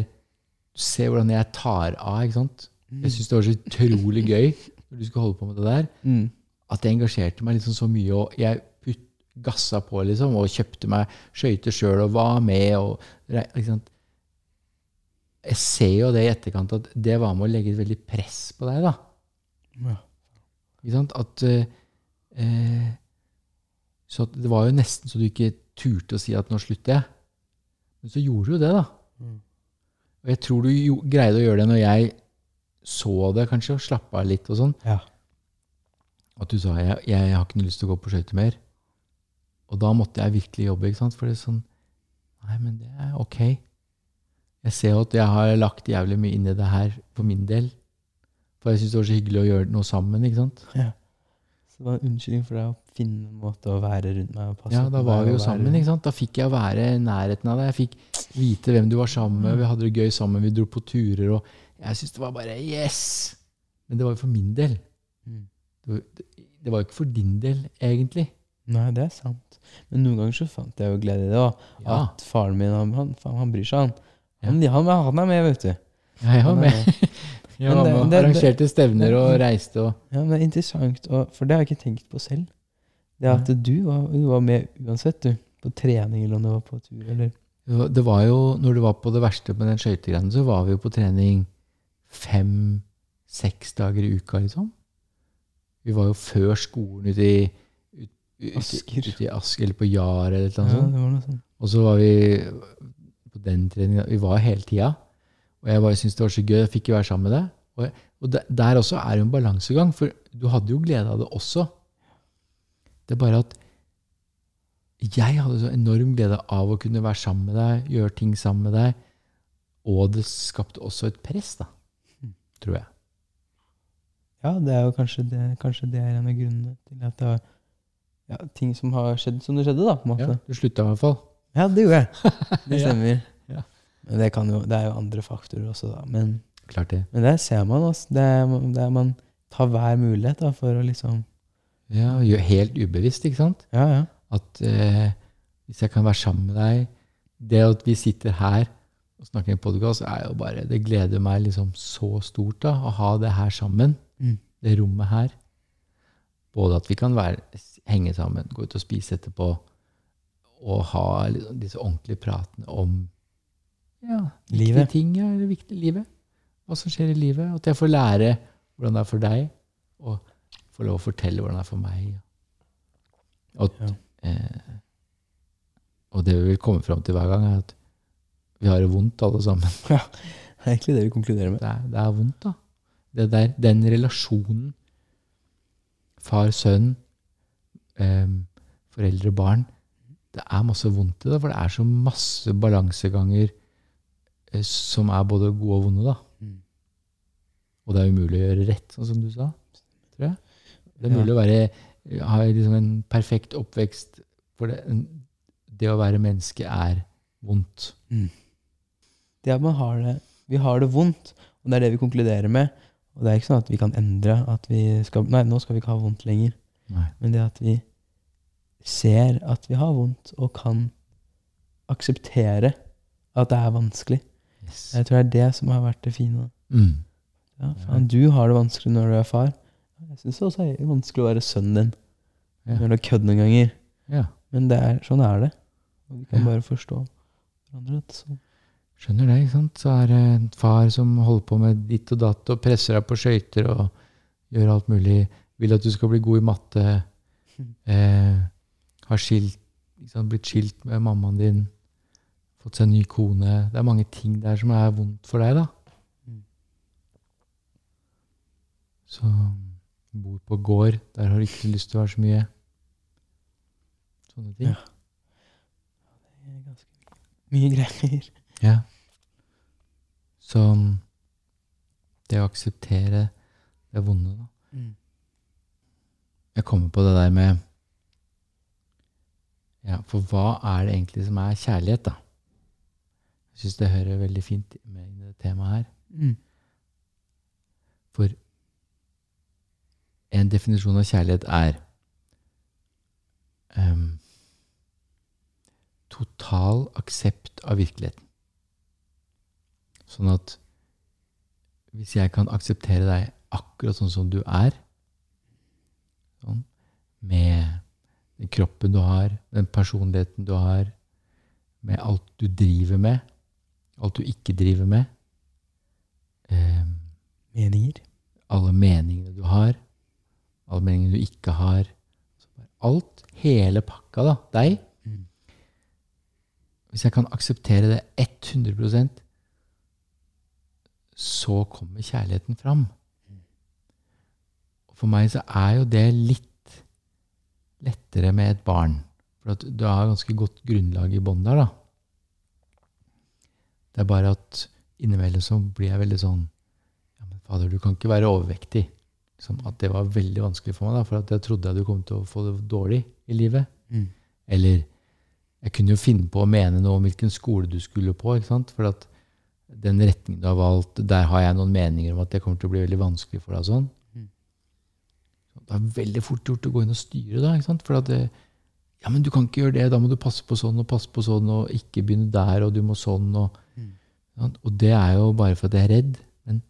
du ser hvordan jeg tar av, ikke sant? Jeg syns det var så utrolig gøy når du skulle holde på med det der Mm. at jeg engasjerte meg liksom så mye, og jeg putt, gassa på liksom, og kjøpte meg skøyter sjøl og var med. Og? Jeg ser jo det i etterkant at det var med å legge et veldig press på deg. da. Ja. Ikke sant? At, eh, eh, så det var jo nesten så du ikke turte å si at nå slutter jeg. Men så gjorde du jo det, da. Mm. Og jeg tror du greide å gjøre det når jeg så det, kanskje, og slappa av litt og sånn. Ja. At du sa jeg, jeg har ikke lyst til å gå på skøyter mer. Og da måtte jeg virkelig jobbe. ikke sant? For det er sånn Nei, men det er ok. Jeg ser jo at jeg har lagt jævlig mye inn i det her for min del. For jeg syns det var så hyggelig å gjøre noe sammen. ikke sant? ja. Så det var en unnskyldning for deg å finne en måte å være rundt meg og passe Ja, Da var vi jo sammen. ikke sant? Da fikk jeg være i nærheten av deg. Jeg fikk vite hvem du var sammen med. Vi hadde det gøy sammen. Vi dro på turer. og Jeg syntes det var bare yes! Men det var jo for min del. Mm. Det var, det var jo ikke for din del, egentlig. Nei, det er sant. Men noen ganger så fant jeg jo glede i det òg. Ja. At faren min, han, han, han bryr seg, han. Han, han, han er med, vet du. Ja, jeg var med. Jeg var med og arrangerte stevner og reiste og Ja, men det er interessant, og, for det har jeg ikke tenkt på selv. Det at du var, du var med uansett, du. På trening, eller om du var på tur, eller Det var- jo, når du var på det verste med den skøytegreia, så var vi jo på trening fem-seks dager i uka, liksom. Vi var jo før skolen ute i ut, ut, Asker. Ute i Asker, eller på Jar, eller annet sånt. Ja, sånt. Og så var vi på den treningen Vi var hele tida. Og jeg bare syntes det var så gøy. Jeg fikk jo være sammen med deg. Og, og der, også er jo en balansegang, for du hadde jo glede av det også. Det er bare at jeg hadde så enorm glede av å kunne være sammen med deg, gjøre ting sammen med deg. Og det skapte også et press, da. Tror jeg. Ja, det er jo kanskje det, kanskje det er en av grunnene til at det var ja, ting som har skjedd som det skjedde, da. på en måte. Ja, du slutta i hvert fall. Ja, det gjorde jeg. Det stemmer. Ja. Men det, kan jo, det er jo andre faktorer også, da. Men, Klart det. men der ser man, altså. Det er, det er man tar hver mulighet da, for å liksom Ja, gjør- Helt ubevisst, ikke sant? Ja, ja. at eh, hvis jeg kan være sammen med deg Det at vi sitter her og snakker i en podkast, er jo bare Det gleder meg liksom så stort da, å ha det her sammen. Mm. Det rommet her. Både at vi kan være, henge sammen, gå ut og spise etterpå, og ha liksom disse ordentlige pratene om ja, Livet. ting. Ja, eller viktige livet. Hva som skjer i livet. At jeg får lære hvordan det er for deg, og får lov å fortelle hvordan det er for meg. Og Ja. Eh, og det vi vil komme fram til hver gang, er at vi har det vondt, alle sammen. Ja, Det er egentlig det vi konkluderer med. Det er, det er vondt, da. Det der, den relasjonen far-sønn, eh, foreldre-barn Det er masse vondt i det, for det er så masse balanseganger eh, som er både gode og vonde, da. Mm. Og det er umulig å gjøre rett, sånn som du sa. Det er mulig å være, ha liksom en perfekt oppvekst, for det, det å være menneske er vondt. Det at man har det Vi har det vondt, og det er det vi konkluderer med. Og det er ikke sånn at vi kan endre at vi skal Nei, nå skal vi ikke ha vondt lenger. Nei. Men det at vi ser at vi har vondt, og kan akseptere at det er vanskelig. Yes. Jeg tror det er det som har vært det fine. Mm. Ja, faen, du har det vanskelig når du er far. Jeg syns det også er vanskelig å være sønnen din Ja. du har kødd noen ganger. ja. Men det er, sånn er det. Og vi kan Ja. bare forstå hverandre. Skjønner det, ikke sant? Så er det en far som holder på med ditt og datt og presser deg på skøyter og gjør alt mulig. Vil at du skal bli god i matte. Eh, har skilt, sant? blitt skilt med mammaen din. Fått seg en ny kone. Det er mange ting der som er vondt for deg, da. Mm. Så bor på gård. Der har du ikke lyst til å være så mye. Sånne ting. Ja. Det er ganske mye greier. Ja. Så det å akseptere det vonde, da. Mm. Jeg kommer på det der med Ja, for hva er det egentlig som er kjærlighet, da? Jeg syns det hører veldig fint med i det temaet her. Mm. For en definisjon av kjærlighet er um, total aksept av virkeligheten. Sånn at hvis jeg kan akseptere deg akkurat sånn som du er, sånn, med den kroppen du har, den personligheten du har, med alt du driver med, alt du ikke driver med, em, Meninger. alle meningene du har, alle meldingene du ikke har. Alt, hele pakka, da, deg. Hvis jeg kan akseptere det 100% så kommer kjærligheten fram. For meg så er jo det litt lettere med et barn. For at du har ganske godt grunnlag i bånn der, da. Det er bare at innimellom så blir jeg veldig sånn Ja, men fader, du kan ikke være overvektig. Liksom, at det var veldig vanskelig for meg, da, for at jeg trodde jeg du kom til å få det dårlig i livet. Mm. Eller jeg kunne jo finne på å mene noe om hvilken skole du skulle på. ikke sant? For at den retningen du har valgt, der har jeg noen meninger om at det kommer til å bli veldig vanskelig for deg. sånn. Mm. Det er veldig fort gjort å gå inn og styre da. ikke sant? For at det, ja, men du kan ikke gjøre det, da må du passe på sånn og passe på sånn, og ikke begynne der, og du må sånn. Og, Mm. sant? og det er jo bare for at jeg er redd. Men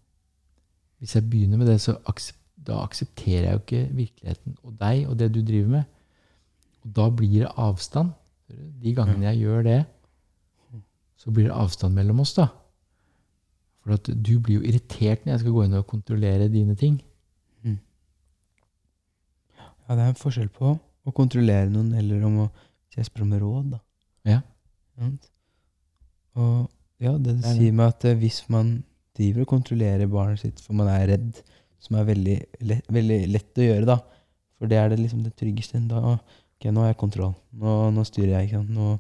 Hvis jeg begynner med det, så aksep, da aksepterer jeg jo ikke virkeligheten og deg og det du driver med. Og da blir det avstand. De gangene jeg gjør det, så blir det avstand mellom oss, da. For at du blir jo irritert når jeg skal gå inn og kontrollere dine ting. Ja, det er en forskjell på å kontrollere noen eller om å jeg spør om råd, da. Ja. Og ja, det du Det er sier med at eh, hvis man driver og kontrollerer barnet sitt for man er redd, som er veldig lett, veldig lett å gjøre, da. For det er det liksom det tryggeste. Da, ok, nå har jeg kontroll. Nå, nå styrer jeg. ikke sant? Nå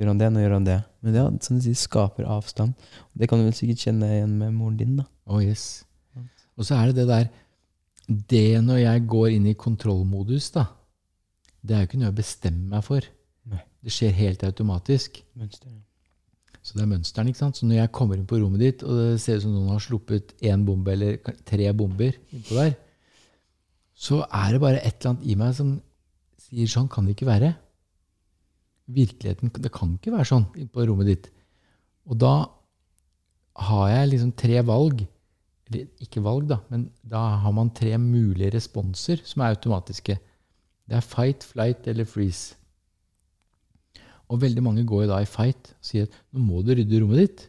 gjør han det, nå gjør han det. Men ja, som du sier, skaper avstand. Det kan du vel sikkert kjenne igjen med moren din, da. Oh, yes. Og så er det det der Det når jeg går inn i kontrollmodus, da, det er jo ikke noe jeg bestemmer meg for. Nei. Det skjer helt automatisk. Mønster. Så det er mønsteren. ikke sant? Så når jeg kommer inn på rommet ditt, og det ser ut som noen har sluppet én bombe eller tre bomber innpå der, så er det bare et eller annet i meg som sier sånn kan det ikke være. Virkeligheten Det kan ikke være sånn innpå rommet ditt. Og da har jeg liksom tre valg. Eller ikke valg, da, men da har man tre mulige responser som er automatiske. Det er fight, flight eller freeze. Og veldig mange går jo da i fight og sier nå må du rydde rommet ditt,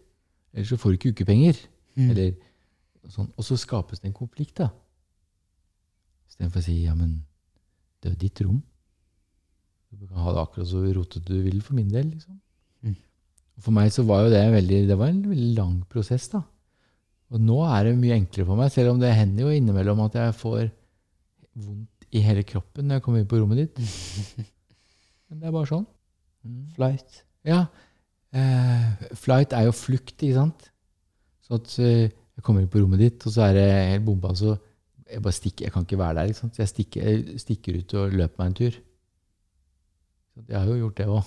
ellers så får du ikke ukepenger. Mm. Eller sånn. Og så skapes det en konflikt, da. Istedenfor å si ja, men det er jo ditt rom. Du kan ha det akkurat så rotete du vil, for min del. liksom. Mm. For meg så var jo det veldig, det var en veldig lang prosess. da. Og nå er det mye enklere for meg, selv om det hender jo innimellom at jeg får vondt i hele kroppen når jeg kommer inn på rommet ditt. Men det er bare sånn. Flight. Ja. Eh, flight er jo flukt, ikke sant? Så at eh, jeg kommer inn på rommet ditt, og så er det helt bomba, så jeg bare stikker. Jeg kan ikke være der, ikke sant? Så jeg stikker, jeg stikker ut og løper meg en tur. Så jeg har jo gjort det òg.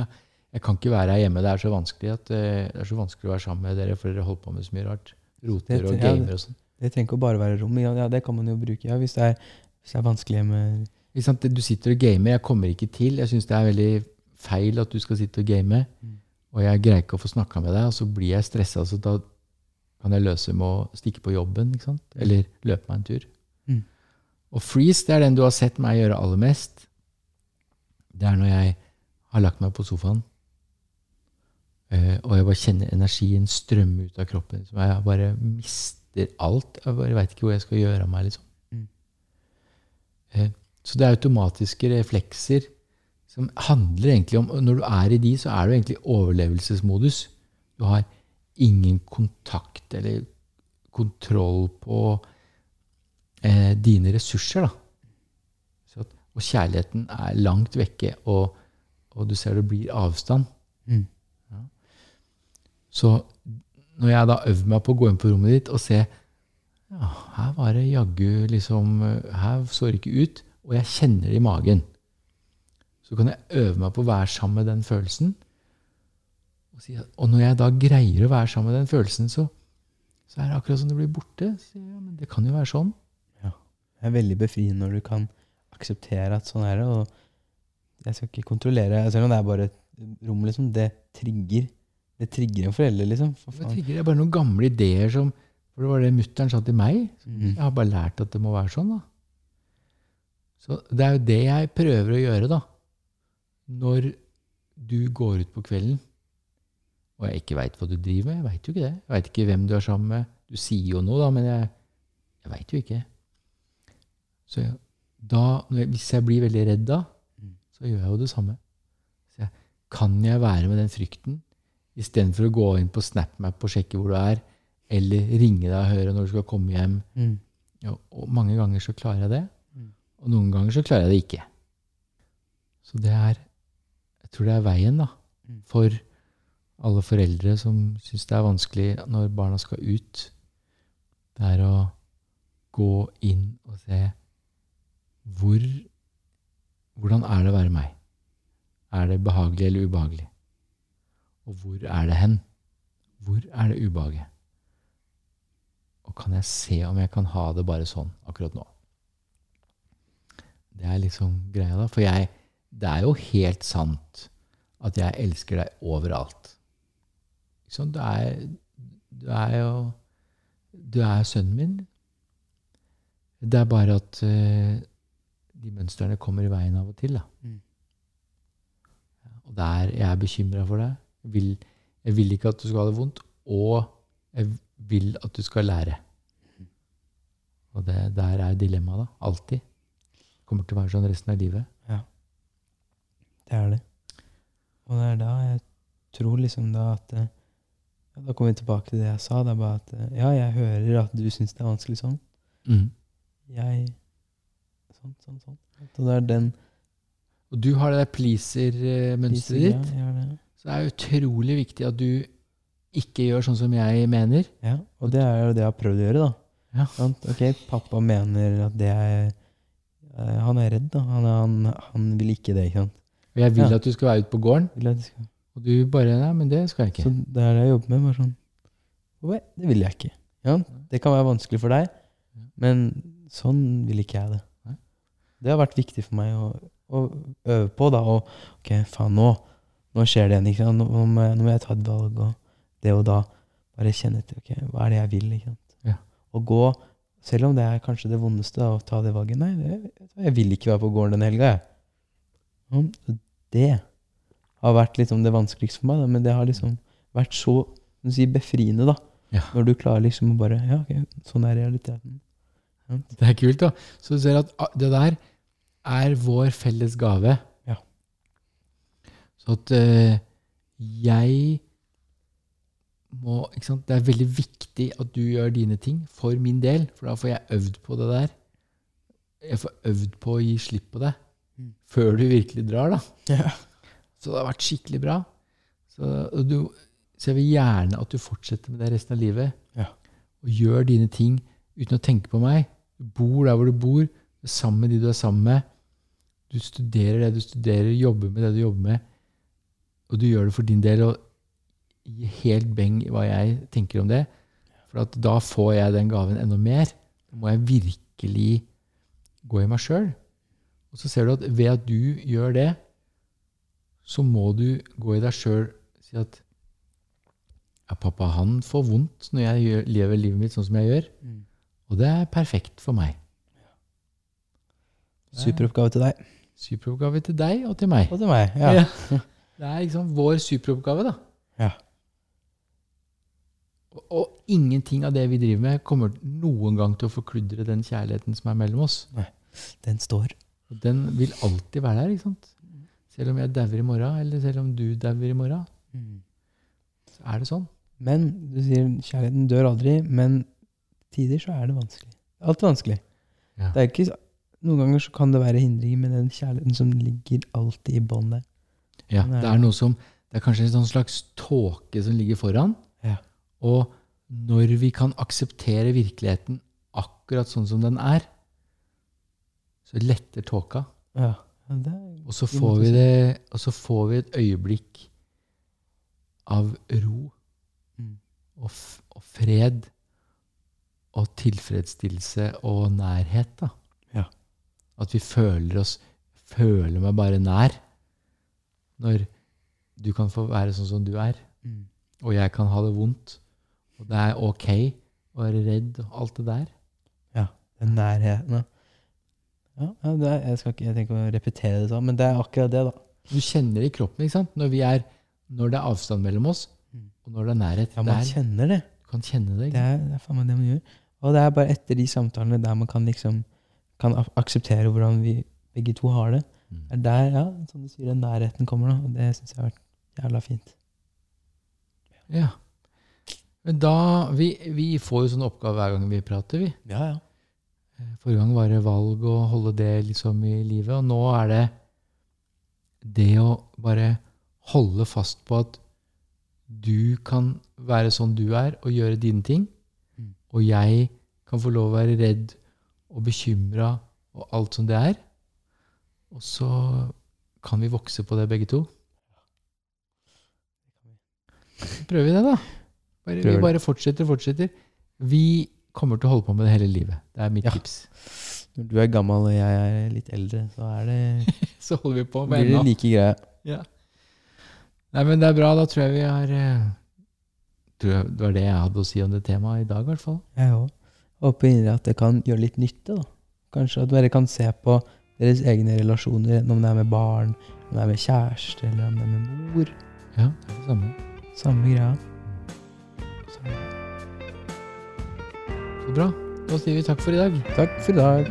Jeg kan ikke være her hjemme. Det er så vanskelig at eh, det er så vanskelig å være sammen med dere, for dere holder på med så mye rart. Roter og gamer og sånn. Det trenger ikke å bare være rom. Ja, ja, det kan man jo bruke ja, hvis, det er, hvis det er vanskelig med? Du sitter og gamer, jeg kommer ikke til. Jeg syns det er veldig feil at du skal sitte og game. Mm. Og jeg greier ikke å få snakka med deg, og så blir jeg stressa. Så da kan jeg løse med å stikke på jobben, sant? eller løpe meg en tur. Mm. Og freeze, det er den du har sett meg gjøre aller mest. Det er når jeg har lagt meg på sofaen, eh, og jeg bare kjenner energien strømme ut av kroppen. Så jeg bare mister alt. Jeg bare veit ikke hvor jeg skal gjøre av meg. liksom. Mm. Eh, Så det er automatiske reflekser som handler egentlig om Når du er i de, så er du egentlig i overlevelsesmodus. Du har ingen kontakt eller kontroll på eh, dine ressurser. da. Så og kjærligheten er langt vekke, og, og du ser det blir avstand. Mm. Så når jeg da øver meg på å gå inn på rommet ditt og se ja, her var det jaggu liksom Her så det ikke ut. Og jeg kjenner det i magen. Så kan jeg øve meg på å være sammen med den følelsen. Og, si, at- og når jeg da greier å være sammen med den følelsen, så, så er det akkurat som det blir borte. Så, ja, men det kan jo være sånn. Det er veldig befriende når du kan akseptere at sånn er det. Og jeg skal ikke kontrollere, selv om det er bare et rom, liksom. Det trigger Det trigger en forelder, liksom. For Det trigger det er bare noen gamle ideer som For det var det mutter'n sa til meg. Mm. Jeg har bare lært at det må være sånn, da. Så det er jo det jeg prøver å gjøre, da. Når du går ut på kvelden, og jeg ikke veit hva du driver med. Jeg veit jo ikke det. Jeg veit ikke hvem du er sammen med. Du sier jo noe, da, men jeg, jeg veit jo ikke. Så da, hvis jeg blir veldig redd da, Mm. så gjør jeg jo det samme. Så jeg, kan jeg være med den frykten istedenfor å gå inn på SnapMap og sjekke hvor du er, eller ringe deg og høre når du skal komme hjem? Mm. Ja, og mange ganger så klarer jeg det. Og noen ganger så klarer jeg det ikke. Så det er Jeg tror det er veien, da. Mm. For alle foreldre som syns det er vanskelig når barna skal ut. Det er å gå inn og se hvor Hvordan er det å være meg? Er det behagelig eller ubehagelig? Og hvor er det hen? Hvor er det ubehaget? Og kan jeg se om jeg kan ha det bare sånn akkurat nå? Det er liksom greia, da. For jeg, det er jo helt sant at jeg elsker deg overalt. Ikke? Du er, du er jo du er sønnen min. Det er bare at uh, de mønstrene kommer i veien av og til. Da. Mm. Og der jeg er bekymra for deg. Jeg vil, jeg vil ikke at du skal ha det vondt, og jeg vil at du skal lære. Og det, der er dilemmaet, da. Alltid. Kommer til å være sånn resten av livet. Ja. Det er det. Og det er da jeg tror liksom da at eh, ja, Da kommer vi tilbake til det jeg sa. Det er bare at eh, ja, jeg hører at du syns det er vanskelig sånn. Jeg Sånn, sånn, sånn. Og det er den Og du har det der pleaser-mønsteret Ja, ditt. har det. Så det er utrolig viktig at du ikke gjør sånn som jeg mener. Ja, og det er jo det jeg har prøvd å gjøre, da. Ja. Ok, pappa mener at det er eh, Han er redd, da. Han, han, han vil ikke det, ikke sant. Og jeg vil Ja. at du skal være ute på gården, skal. og du bare Nei, men det skal jeg ikke. Så det er det jeg jobber med. Bare sånn Det vil jeg ikke. Ja, det kan være vanskelig for deg, men sånn vil ikke jeg det. Det har vært viktig for meg å, å øve på. da, og Ok, faen, nå, nå skjer det igjen. ikke sant? Nå, må jeg, nå må jeg ta et valg, og det og da. Bare kjenne etter. ok, Hva er det jeg vil? ikke sant? Ja. Og gå, selv om det er kanskje det vondeste, da, å ta det valget. Nei, det, jeg vil ikke være på gården den helga. jeg. Ja, det har vært liksom det vanskeligste for meg, da, men det har liksom vært så si, befriende, da. Ja. Når du klarer liksom å bare Ja, ok, sånn er realiteten. Det er kult, da. Så du ser at det der er vår felles gave. Ja. Så at uh, jeg må? Det er veldig viktig at du gjør dine ting for min del, for da får jeg øvd på det der. Jeg får øvd på å gi slipp på det Mm. før du virkelig drar, da. Yeah. Så det har vært skikkelig bra. Så, du, så jeg vil gjerne at du fortsetter med det resten av livet. Ja. Og gjør dine ting uten å tenke på meg. Du bor der hvor du bor, du er sammen med de du er sammen med. Du studerer det du studerer, jobber med det du jobber med. Og du gjør det for din del. Og gi helt beng i hva jeg tenker om det. For at da får jeg den gaven enda mer. Da må jeg virkelig gå i meg sjøl. Og så ser du at ved at du gjør det, så må du gå i deg sjøl si at ja, pappa, han får vondt når jeg gjør, lever livet mitt sånn som jeg gjør. Mm. Og det er perfekt for meg. Superoppgave til deg. Superoppgave til deg og til meg. Og til meg. Ja. Ja. Det er liksom vår superoppgave, da. Ja. Og, ingenting av det vi driver med, kommer noen gang til å forkludre den kjærligheten som er mellom oss. Den står. Og den vil alltid være der. ikke sant? Selv om jeg dauer i morgen, eller selv om du dauer i morgen, så er det sånn. Men du sier kjærligheten dør aldri, men tider så er det vanskelig. Alt er vanskelig. Ja. Det er ikke, noen ganger så kan det være hindringer med den kjærligheten som ligger alltid i bånn der. Ja, det er noe som Det er kanskje en sånn slags tåke som ligger foran. Og når vi kan akseptere virkeligheten akkurat sånn som den er, så letter tåka. Ja. Og så får vi det Og så får vi et øyeblikk av ro Mm. og, og fred og tilfredsstillelse og nærhet, da. Ja. At vi føler oss Føler meg bare nær. Når du kan få være sånn som du er, Mm. og jeg kan ha det vondt. Og det er ok å være redd og alt det der. Den nærheten. Ja, ja, ja det er, jeg skal ikke jeg tenker å repetere det sånn, men det er akkurat det, da. Du kjenner det i kroppen ikke sant? Når, vi er, når det er avstand mellom oss, Mm. og når det er nærhet. Ja, man der, kjenner det. du kan kjenne det. Det Ikke? er, det er faen meg det man gjør. Og det er bare etter de samtalene der man kan liksom kan akseptere hvordan vi begge to har det. Mm. Det er der, ja, som du sier, den nærheten kommer, da. Og det syns jeg har vært jævla fint. Ja. Men da, vi, vi får jo sånne oppgaver hver gang vi prater, vi. Ja, ja. Eh, Forrige gang var det valg å holde det liksom i livet, og nå er det det å bare holde fast på at du kan være sånn du er, og gjøre dine ting, Mm. og jeg kan få lov å være redd og bekymra og alt som det er. Og så kan vi vokse på det, begge to. Prøver vi det, da. Bare, vi bare fortsetter og fortsetter. Vi kommer til å holde på med det hele livet. Det er mitt ja. tips. Når du er gammel og jeg er litt eldre, så er det Så holder vi på med blir det like greie. Ja. Nei, men det er bra. Da tror jeg vi har eh, tror jeg, Det var det jeg hadde å si om det temaet i dag, i hvert fall. Jeg òg. Håper inderlig at det kan gjøre litt nytte. da. Kanskje at dere kan se på deres egne relasjoner, om det er med barn, om det er med kjæreste, eller om det er med mor. Ja, det er det samme. Samme greia. Så bra. Da sier vi takk for i dag. Takk for i dag.